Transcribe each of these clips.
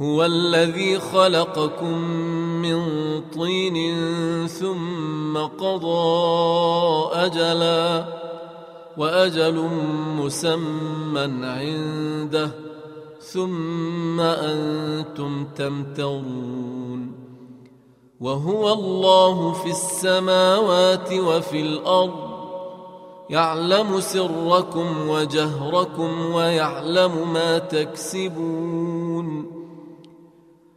هو الذي خلقكم من طين ثم قضى أجلا وأجل مسمى عنده ثم أنتم تمترون وهو الله في السماوات وفي الأرض يعلم سركم وجهركم ويعلم ما تكسبون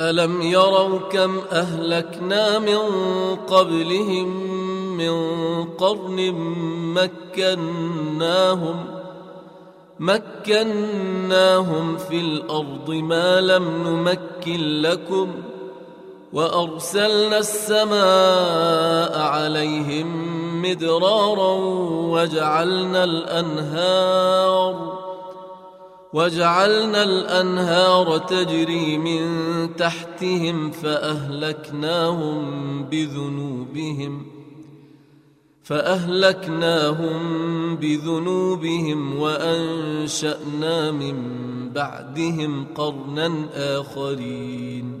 ألم يروا كم أهلكنا من قبلهم من قرن مكناهم مكناهم في الأرض ما لم نمكن لكم وأرسلنا السماء عليهم مدرارا وجعلنا الأنهار وجعلنا الأنهار تجري من تحتهم فأهلكناهم بذنوبهم فأهلكناهم بذنوبهم وأنشأنا من بعدهم قرنا آخرين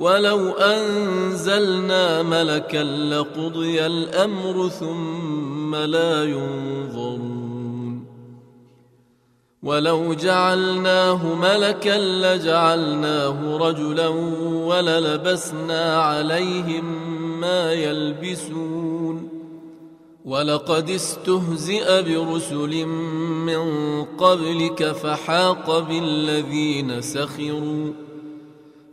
ولو أنزلنا ملكا لقضي الأمر ثم لا ينظرون. ولو جعلناه ملكا لجعلناه رجلا وللبسنا عليهم ما يلبسون. ولقد استهزئ برسل من قبلك فحاق بالذين سخروا.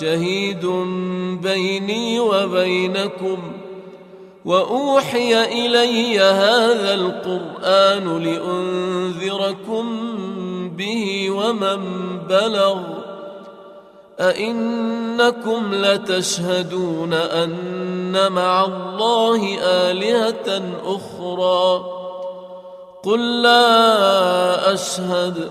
شهيد بيني وبينكم وأوحي إلي هذا القرآن لأنذركم به ومن بلغ أئنكم لتشهدون أن مع الله آلهة أخرى قل لا أشهد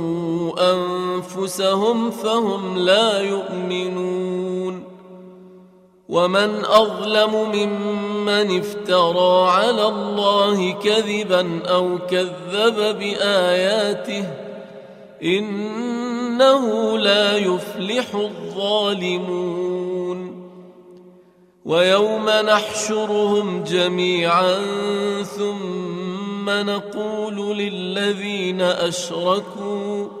أنفسهم فهم لا يؤمنون ومن أظلم ممن افترى على الله كذبا أو كذب بآياته إنه لا يفلح الظالمون ويوم نحشرهم جميعا ثم نقول للذين أشركوا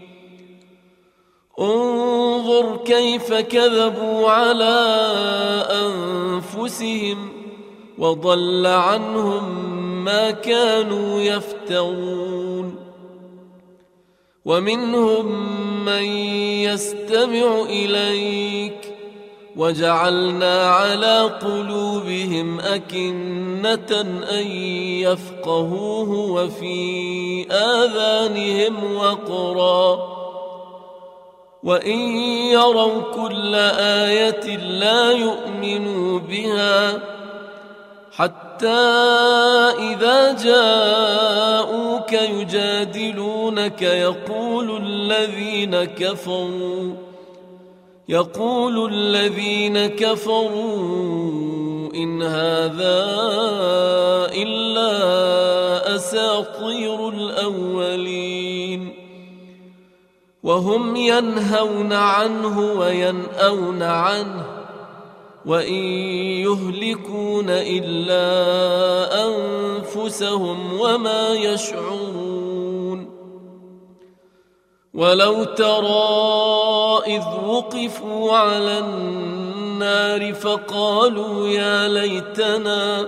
انظر كيف كذبوا على أنفسهم وضل عنهم ما كانوا يفترون. ومنهم من يستمع إليك وجعلنا على قلوبهم أكنة أن يفقهوه وفي آذانهم وقرا. وان يروا كل إيه لا يؤمنوا بها حتى اذا جاءوك يجادلونك يقول الذين كفروا يقول الذين كفروا ان هذا الا اساطير الاولين وهم ينهون عنه وينأون عنه وإن يهلكون إلا أنفسهم وما يشعرون ولو ترى إذ وقفوا على النار فقالوا يا ليتنا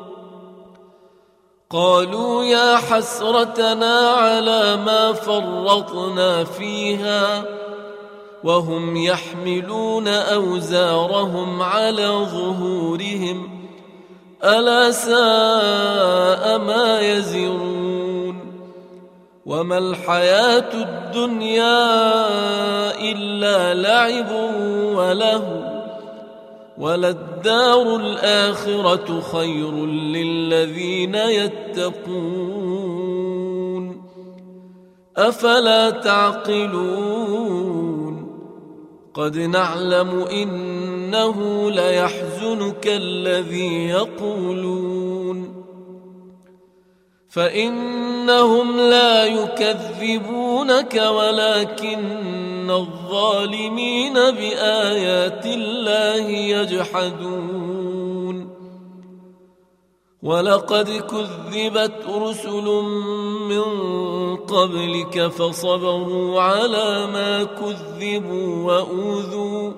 قالوا يا حسرتنا على ما فرطنا فيها وهم يحملون أوزارهم على ظهورهم ألا ساء ما يزرون وما الحياة الدنيا إلا لعب وله وللدار الآخرة خير للذين يتقون. أفلا تعقلون؟ قد نعلم إنه ليحزنك الذي يقولون. فإنهم لا يكذبونك ولكن الظالمين بايات الله يجحدون ولقد كذبت رسل من قبلك فصبروا على ما كذبوا واوذوا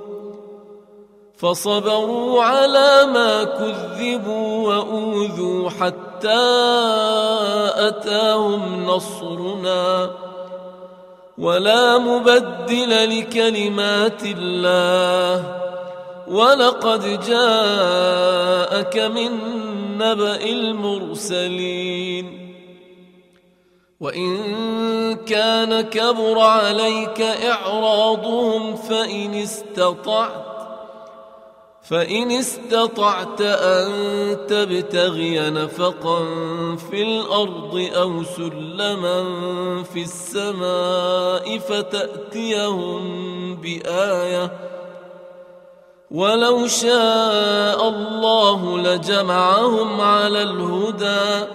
فصبروا على ما كذبوا واوذوا حتى اتاهم نصرنا ولا مبدل لكلمات الله. ولقد جاءك من نبأ المرسلين. وإن كان كبر عليك إعراضهم فإن استطعت فإن استطعت أن تبتغي نفقا في الأرض أو سلما في السماء فتأتيهم بآية ولو شاء الله لجمعهم على الهدى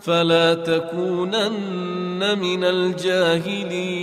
فلا تكونن من الجاهلين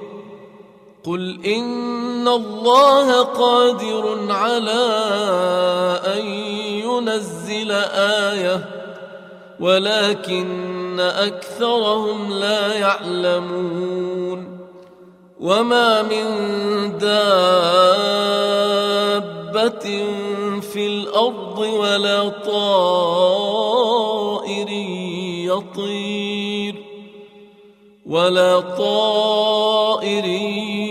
قل ان الله قادر على ان ينزل إيه ولكن اكثرهم لا يعلمون. وما من دابه في الأرض ولا طائر يطير ولا طائر يطير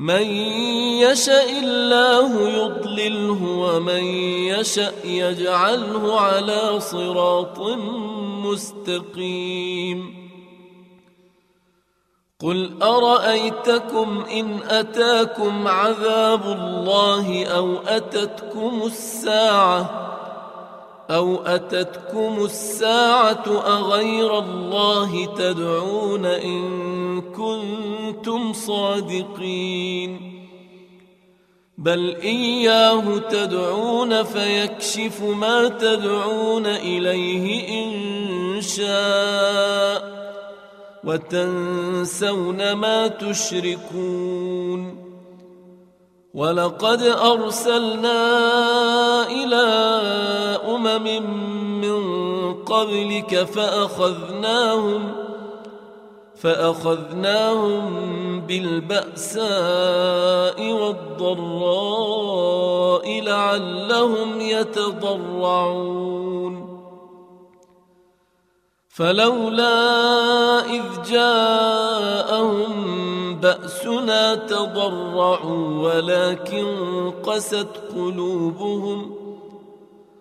من يشاء الله يضلله ومن يشاء يجعله على صراط مستقيم. قل أرأيتكم إن أتاكم عذاب الله أو أتتكم الساعة أو أتتكم الساعة أغير الله تدعون إن كنتم صادقين؟ بل إياه تدعون فيكشف ما تدعون إليه إن شاء وتنسون ما تشركون. ولقد أرسلنا إلى أمم من قبلك فأخذناهم فأخذناهم بالبأساء والضراء لعلهم يتضرعون. فلولا إذ جاءهم بأسنا تضرعوا ولكن قست قلوبهم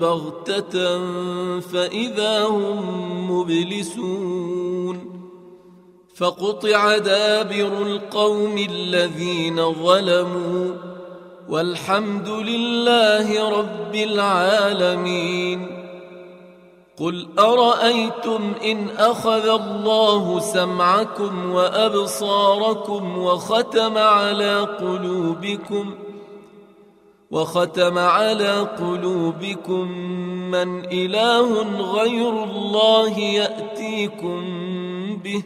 بغتة فإذا هم مبلسون فقطع دابر القوم الذين ظلموا والحمد لله رب العالمين قل أرأيتم إن أخذ الله سمعكم وأبصاركم وختم على قلوبكم ۖ وختم على قلوبكم من إله غير الله يأتيكم به.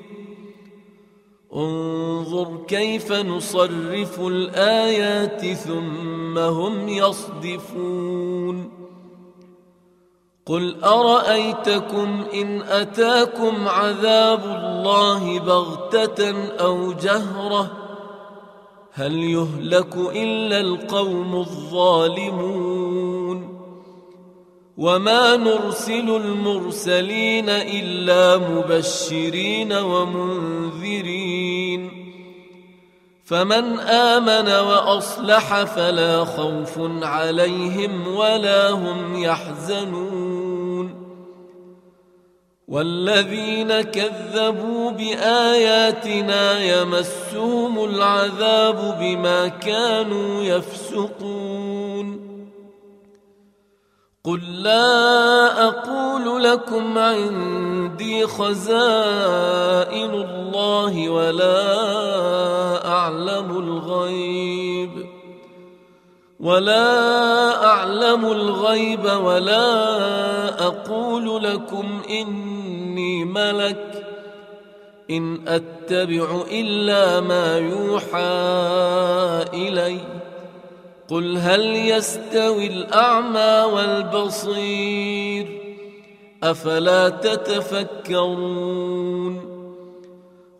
انظر كيف نصرف الآيات ثم هم يصدفون. قل أرأيتكم إن أتاكم عذاب الله بغتة أو جهرة؟ هل يهلك إلا القوم الظالمون وما نرسل المرسلين إلا مبشرين ومنذرين فمن آمن وأصلح فلا خوف عليهم ولا هم يحزنون والذين كذبوا بآياتنا يمسهم العذاب بما كانوا يفسقون. قل لا أقول لكم عندي خزائن الله ولا أعلم الغيب. ولا اعلم الغيب ولا أقول لكم اني ملك ان اتبع الا ما يوحى الي قل هل يستوي الاعمى والبصير افلا تتفكرون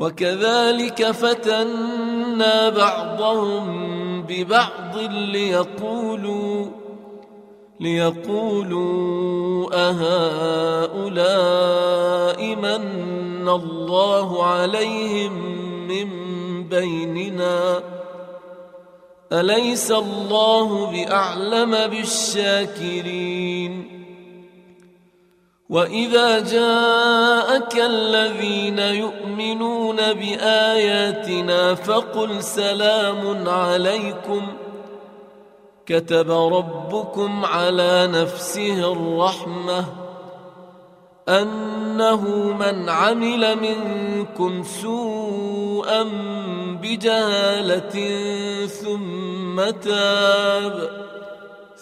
وكذلك فتنا بعضهم ببعض ليقولوا ليقولوا أهؤلاء من الله عليهم من بيننا أليس الله بأعلم بالشاكرين واذا جاءك الذين يؤمنون باياتنا فقل سلام عليكم كتب ربكم على نفسه الرحمه انه من عمل منكم سوءا بجهاله ثم تاب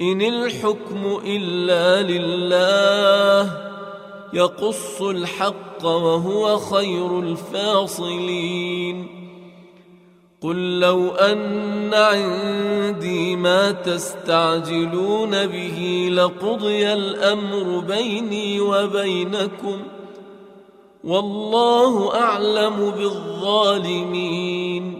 إن الحكم إلا لله يقص الحق وهو خير الفاصلين. قل لو أن عندي ما تستعجلون به لقضي الأمر بيني وبينكم والله أعلم بالظالمين.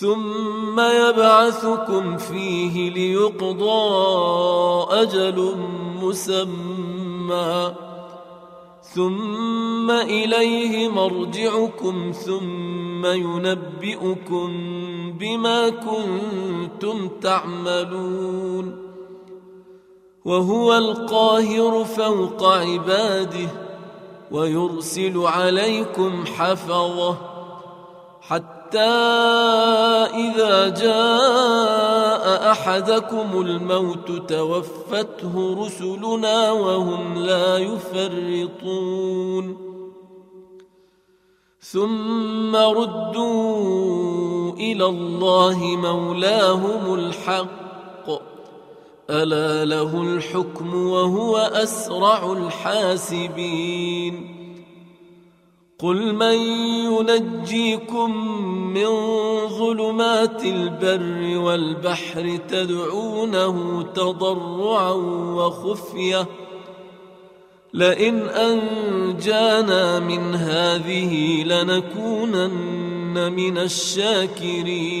ثم يبعثكم فيه ليقضى أجل مسمى. ثم إليه مرجعكم ثم ينبئكم بما كنتم تعملون. وهو القاهر فوق عباده ويرسل عليكم حفظه حتى إذا جاء أحدكم الموت توفته رسلنا وهم لا يفرطون. ثم ردوا إلى الله مولاهم الحق. ألا له الحكم وهو أسرع الحاسبين. قل من ينجيكم من ظلمات البر والبحر تدعونه تضرعا وخفيه لئن انجانا من هذه لنكونن من الشاكرين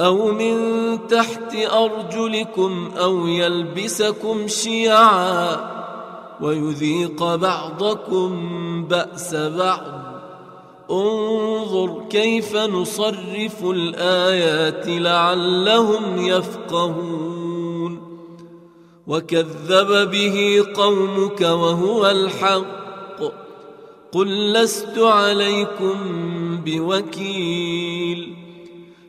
أو من تحت أرجلكم أو يلبسكم شيعا ويذيق بعضكم بأس بعض. انظر كيف نصرف الآيات لعلهم يفقهون. وكذب به قومك وهو الحق. قل لست عليكم بوكيل.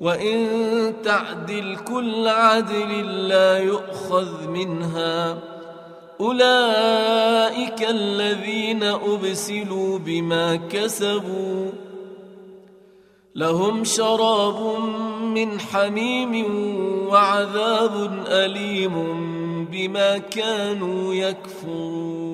وإن تعدل كل عدل لا يؤخذ منها أولئك الذين أبسلوا بما كسبوا لهم شراب من حميم وعذاب أليم بما كانوا يكفرون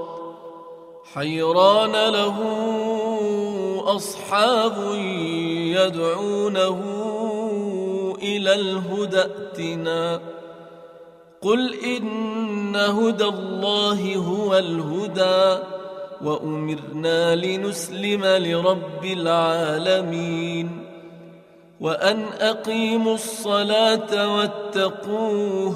حيران له أصحاب يدعونه إلى الهدى ائتنا. قل إن هدى الله هو الهدى وأمرنا لنسلم لرب العالمين. وأن أقيموا الصلاة واتقوه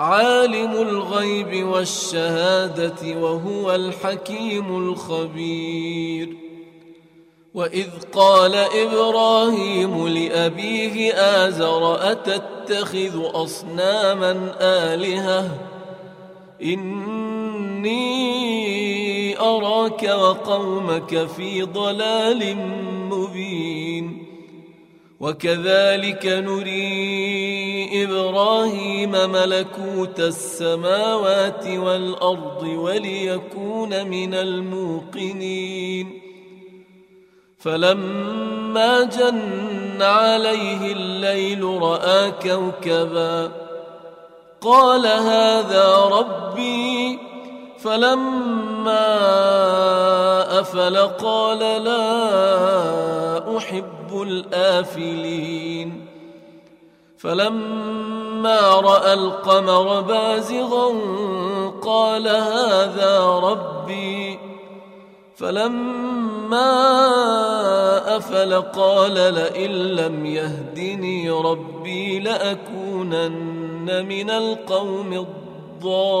عالم الغيب والشهادة وهو الحكيم الخبير. وإذ قال إبراهيم لأبيه آزر أتتخذ أصناما آلهة؟ إني أراك وقومك في ضلال مبين. وكذلك نري إبراهيم ملكوت السماوات والأرض وليكون من الموقنين. فلما جن عليه الليل رأى كوكباً قال هذا ربي. فلما أفل قال لا أحب الآفلين. فلما رأى القمر بازغا قال هذا ربي. فلما أفل قال لئن لم يهدني ربي لأكونن من القوم الضالين.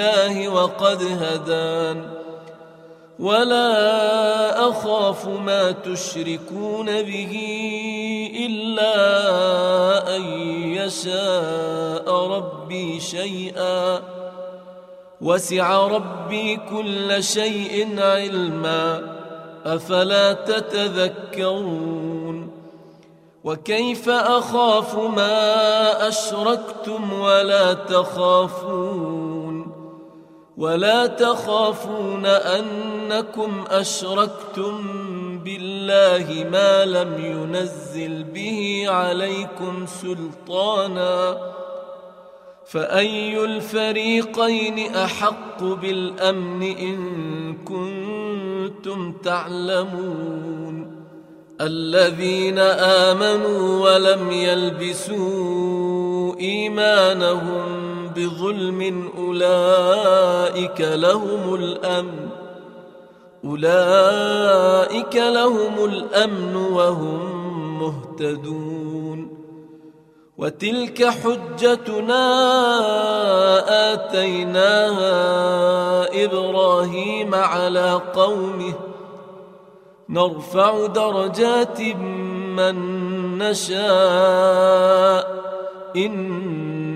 الله وقد هدان. ولا أخاف ما تشركون به إلا أن يشاء ربي شيئا. وسع ربي كل شيء علما. أفلا تتذكرون؟ وكيف أخاف ما أشركتم ولا تخافون؟ ولا تخافون أنكم أشركتم بالله ما لم ينزل به عليكم سلطانا فأي الفريقين أحق بالأمن إن كنتم تعلمون الذين آمنوا ولم يلبسوا إيمانهم بظلم أولئك لهم الأمن أولئك لهم الأمن وهم مهتدون. وتلك حجتنا آتيناها إبراهيم على قومه نرفع درجات من نشاء إن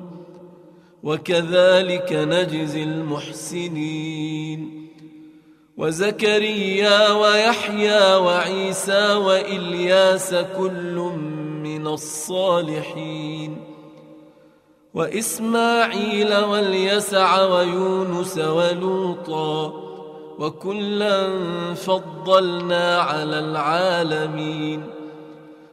وكذلك نجزي المحسنين. وزكريا ويحيى وعيسى وإلياس كل من الصالحين. وإسماعيل واليسع ويونس ولوطا وكلا فضلنا على العالمين.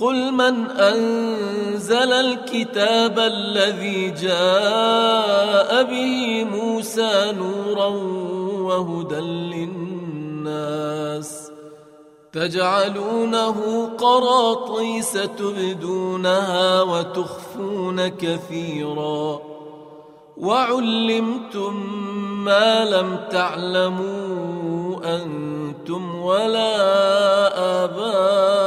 قل من أنزل الكتاب الذي جاء به موسى نورا وهدى للناس تجعلونه قراطيس تبدونها وتخفون كثيرا وعلمتم ما لم تعلموا أنتم ولا آباؤكم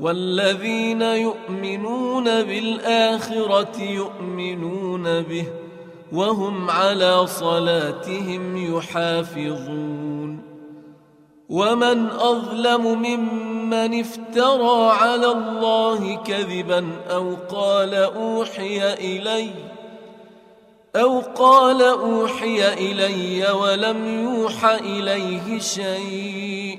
والذين يؤمنون بالآخرة يؤمنون به وهم على صلاتهم يحافظون ومن أظلم ممن افترى على الله كذبا أو قال أوحي اليّ أو قال أوحي إلي ولم يوح إليه شيء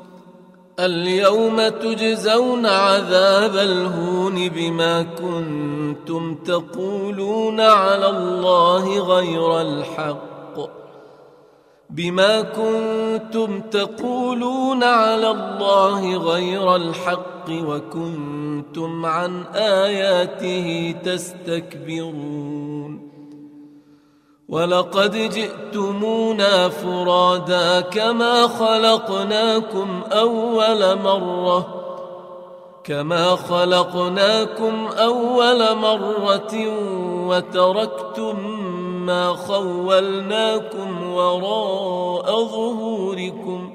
اليوم تجزون عذاب الهون بما كنتم تقولون على الله غير الحق بما كنتم تقولون على الله غير الحق وكنتم عن آياته تستكبرون ولقد جئتمونا فرادا كما خلقناكم أول مرة كما خلقناكم أول مرة وتركتم ما خولناكم وراء ظهوركم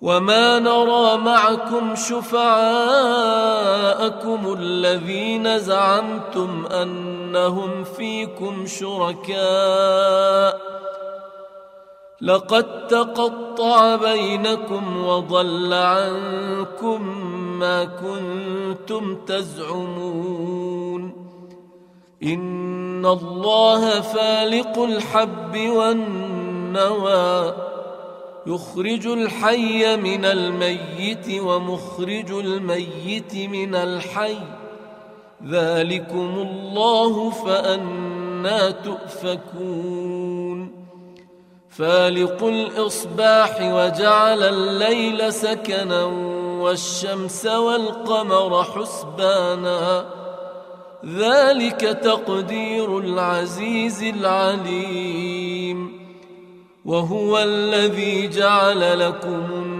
وما نرى معكم شفعاءكم الذين زعمتم انهم فيكم شركاء. لقد تقطع بينكم وضل عنكم ما كنتم تزعمون. إن الله فالق الحب والنوى يخرج الحي من الميت ومخرج الميت من الحي. ذلكم الله فأنا تؤفكون فالق الإصباح وجعل الليل سكنا والشمس والقمر حسبانا ذلك تقدير العزيز العليم وهو الذي جعل لكم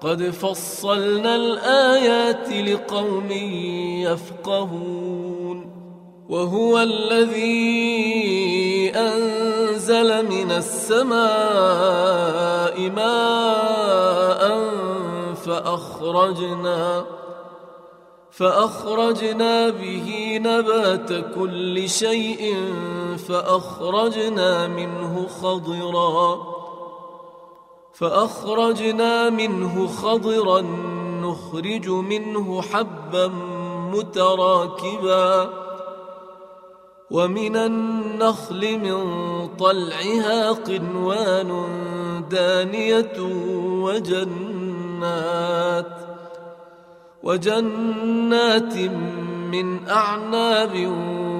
قد فصلنا الآيات لقوم يفقهون وهو الذي أنزل من السماء ماء فأخرجنا فأخرجنا به نبات كل شيء فأخرجنا منه خضراً فأخرجنا منه خضرا نخرج منه حبا متراكبا ومن النخل من طلعها قنوان دانية وجنات وجنات من أعناب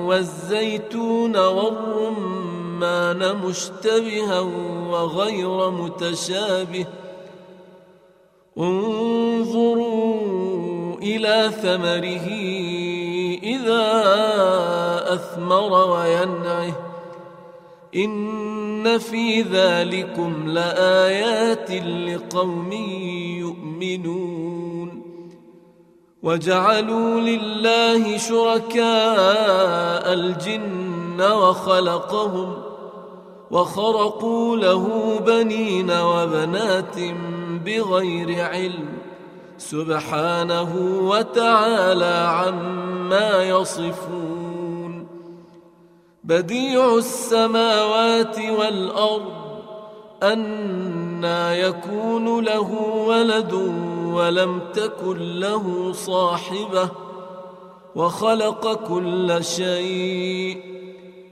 والزيتون والرمان الرحمن مشتبها وغير متشابه. انظروا إلى ثمره إذا أثمر وينعه. إن في ذلكم لآيات لقوم يؤمنون. وجعلوا لله شركاء الجن وخلقهم وخرقوا له بنين وبنات بغير علم سبحانه وتعالى عما يصفون بديع السماوات والأرض أنا يكون له ولد ولم تكن له صاحبة وخلق كل شيء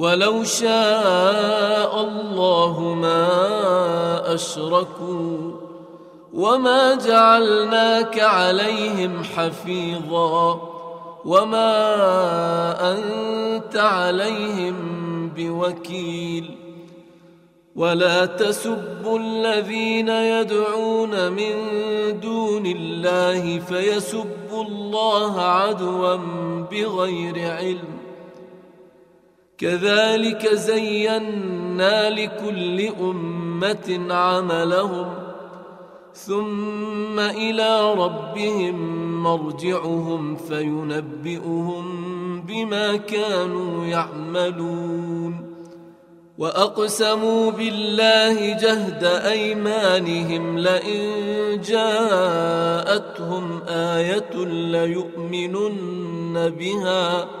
ولو شاء الله ما أشركوا وما جعلناك عليهم حفيظا وما أنت عليهم بوكيل ولا تسبوا الذين يدعون من دون الله فيسبوا الله عدوا بغير علم كذلك زينا لكل أمة عملهم ثم إلى ربهم مرجعهم فينبئهم بما كانوا يعملون. وأقسموا بالله جهد أيمانهم لئن جاءتهم آية ليؤمنن بها.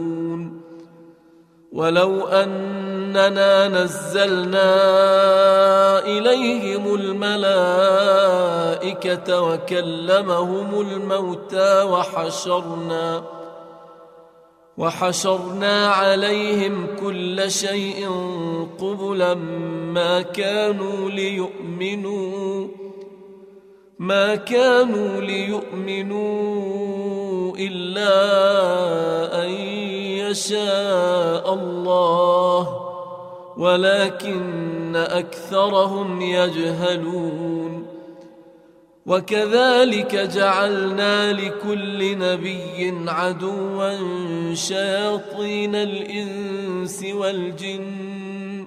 ولو أننا نزلنا إليهم الملائكة وكلمهم الموتى وحشرنا وحشرنا عليهم كل شيء قبلا ما كانوا ليؤمنوا ما كانوا ليؤمنوا إلا أن يشاء الله ولكن أكثرهم يجهلون. وكذلك جعلنا لكل نبي عدوا شياطين الإنس والجن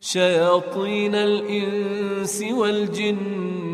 شياطين الإنس والجن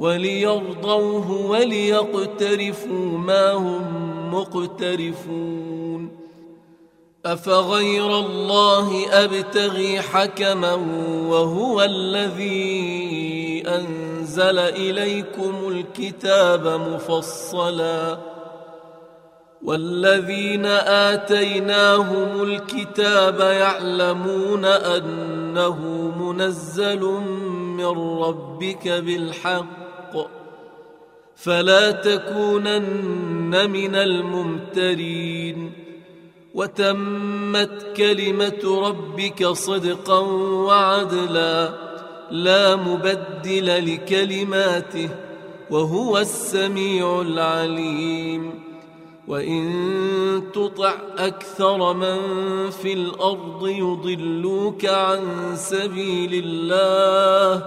وليرضوه وليقترفوا ما هم مقترفون. أفغير الله أبتغي حكما وهو الذي أنزل إليكم الكتاب مفصلا. والذين آتيناهم الكتاب يعلمون أنه منزل من ربك بالحق. فلا تكونن من الممترين وتمت كلمة ربك صدقا وعدلا لا مبدل لكلماته وهو السميع العليم وإن تطع أكثر من في الأرض يضلوك عن سبيل الله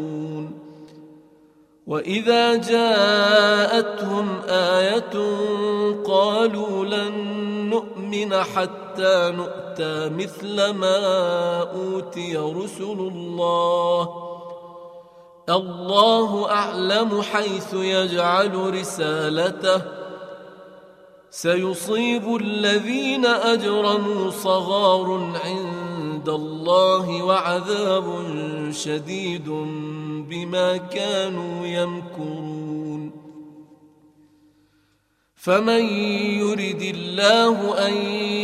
وإذا جاءتهم آية قالوا لن نؤمن حتى نؤتى مثل ما أوتي رسل الله. الله أعلم حيث يجعل رسالته. سيصيب الذين أجرموا صغار عند الله وعذاب شديد بما كانوا يمكرون. فمن يرد الله أن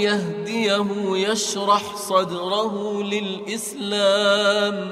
يهديه يشرح صدره للإسلام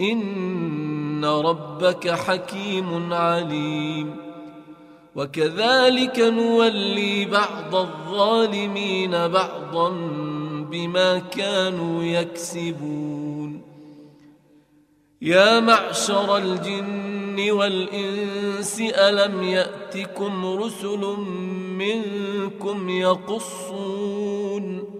إن ربك حكيم عليم. وكذلك نولي بعض الظالمين بعضا بما كانوا يكسبون. يا معشر الجن والإنس ألم يأتكم رسل منكم يقصون؟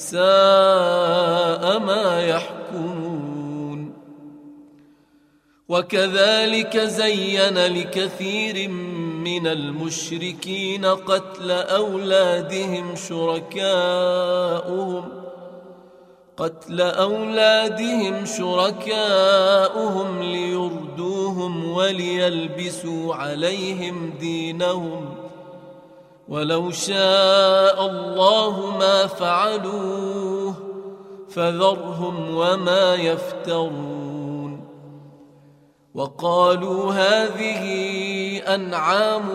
ساء ما يحكمون. وكذلك زين لكثير من المشركين قتل أولادهم شركاؤهم قتل أولادهم شركاؤهم ليردوهم وليلبسوا عليهم دينهم. ولو شاء الله ما فعلوه فذرهم وما يفترون وقالوا هذه أنعام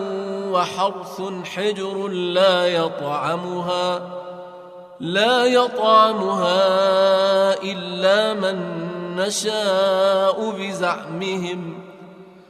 وحرث حجر لا يطعمها لا يطعمها إلا من نشاء بزعمهم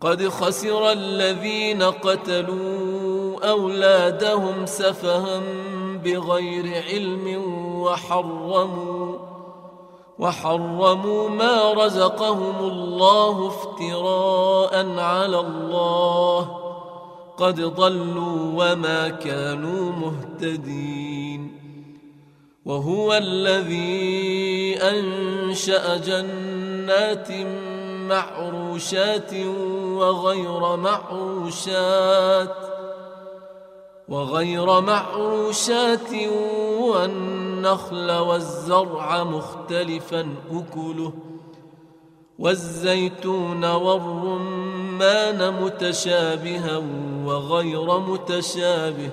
قد خسر الذين قتلوا أولادهم سفها بغير علم وحرموا وحرموا ما رزقهم الله افتراء على الله قد ضلوا وما كانوا مهتدين وهو الذي أنشأ جنات معروشات وغير معروشات وغير معروشات والنخل والزرع مختلفا أكله والزيتون والرمان متشابها وغير متشابه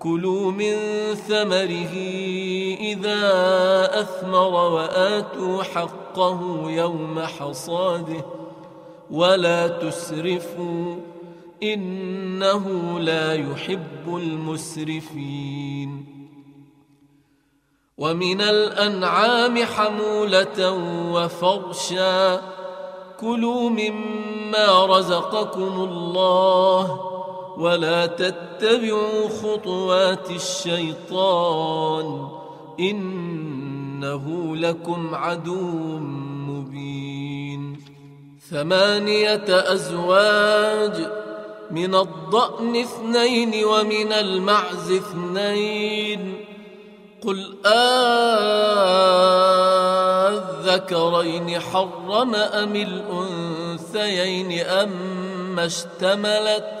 كلوا من ثمره إذا أثمر وآتوا حقه يوم حصاده ولا تسرفوا إنه لا يحب المسرفين ومن الأنعام حمولة وفرشا كلوا مما رزقكم الله ولا تتبعوا خطوات الشيطان إنه لكم عدو مبين. ثمانية أزواج من الضأن اثنين ومن المعز اثنين. قل آذكرين حرم أم الأنثيين أم اشتملت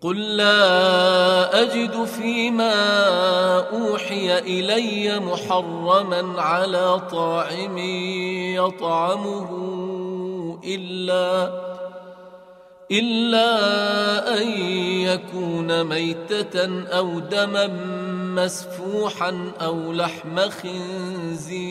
قل لا أجد فيما أوحي إلي محرما على طاعم يطعمه إلا إلا أن يكون ميتة أو دما مسفوحا أو لحم خنزير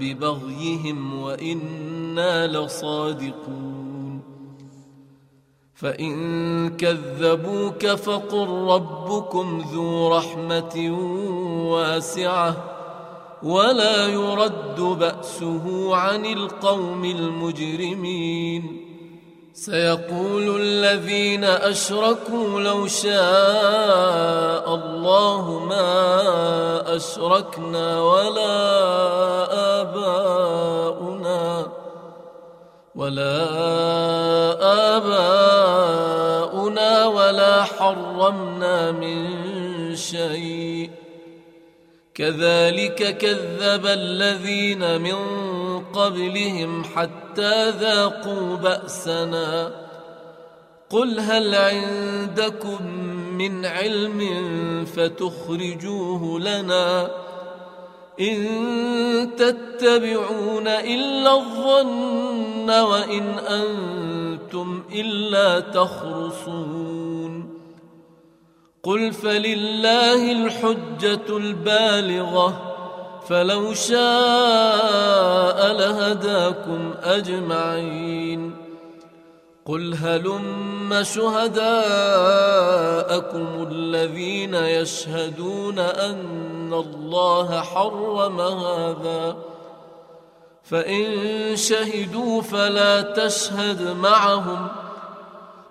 ببغيهم وإنا لصادقون فإن كذبوك فقل ربكم ذو رحمة واسعة ولا يرد بأسه عن القوم المجرمين سيقول الذين أشركوا لو شاء الله ما أشركنا ولا آباؤنا ولا آباؤنا ولا حرمنا من شيء كذلك كذب الذين من قبلهم حتى ذاقوا بأسنا. قل هل عندكم من علم فتخرجوه لنا إن تتبعون إلا الظن وإن أنتم إلا تخرصون. قل فلله الحجة البالغة فلو شاء لهداكم أجمعين. قل هلم شهداءكم الذين يشهدون أن الله حرم هذا. فإن شهدوا فلا تشهد معهم.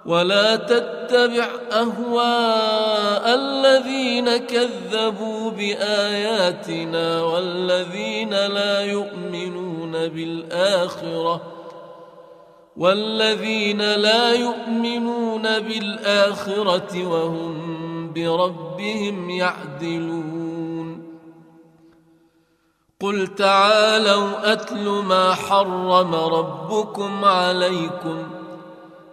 ولا تتبع أهواء الذين كذبوا بآياتنا والذين لا يؤمنون بالآخرة والذين لا يؤمنون بالآخرة وهم بربهم يعدلون. قل تعالوا أتل ما حرم ربكم عليكم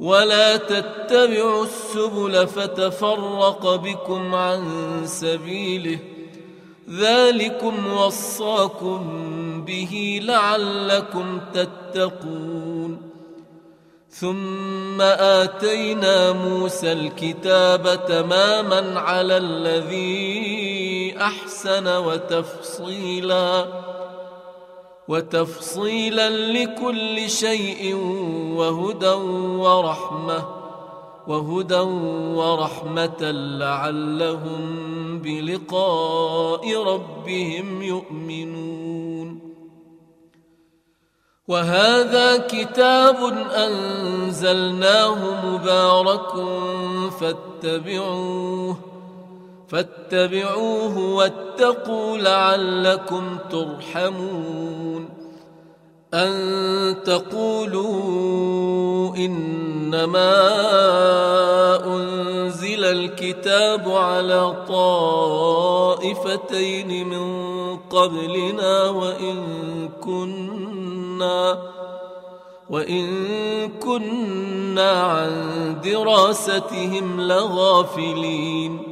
ولا تتبعوا السبل فتفرق بكم عن سبيله ذلكم وصاكم به لعلكم تتقون ثم آتينا موسى الكتاب تماما على الذي أحسن وتفصيلا وتفصيلا لكل شيء وهدى ورحمة وهدى ورحمة لعلهم بلقاء ربهم يؤمنون. وهذا كتاب أنزلناه مبارك فاتبعوه فاتبعوه واتقوا لعلكم ترحمون أن تقولوا إنما أنزل الكتاب على طائفتين من قبلنا وإن كنا وإن كنا عن دراستهم لغافلين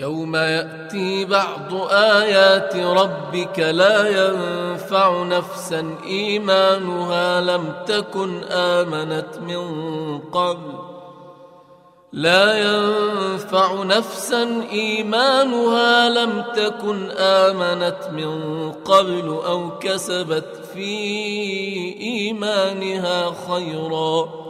يوم يأتي بعض آيات ربك لا ينفع نفسا إيمانها لم تكن آمنت من قبل. لا ينفع نفسا إيمانها لم تكن آمنت من قبل أو كسبت في إيمانها خيرا.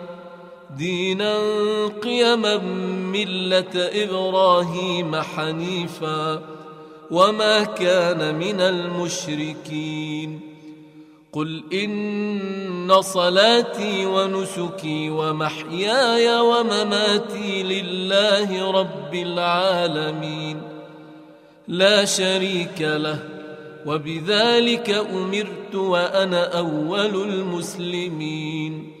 دينا قيما ملة إبراهيم حنيفا وما كان من المشركين. قل إن صلاتي ونسكي ومحياي ومماتي لله رب العالمين. لا شريك له وبذلك أمرت وأنا أول المسلمين.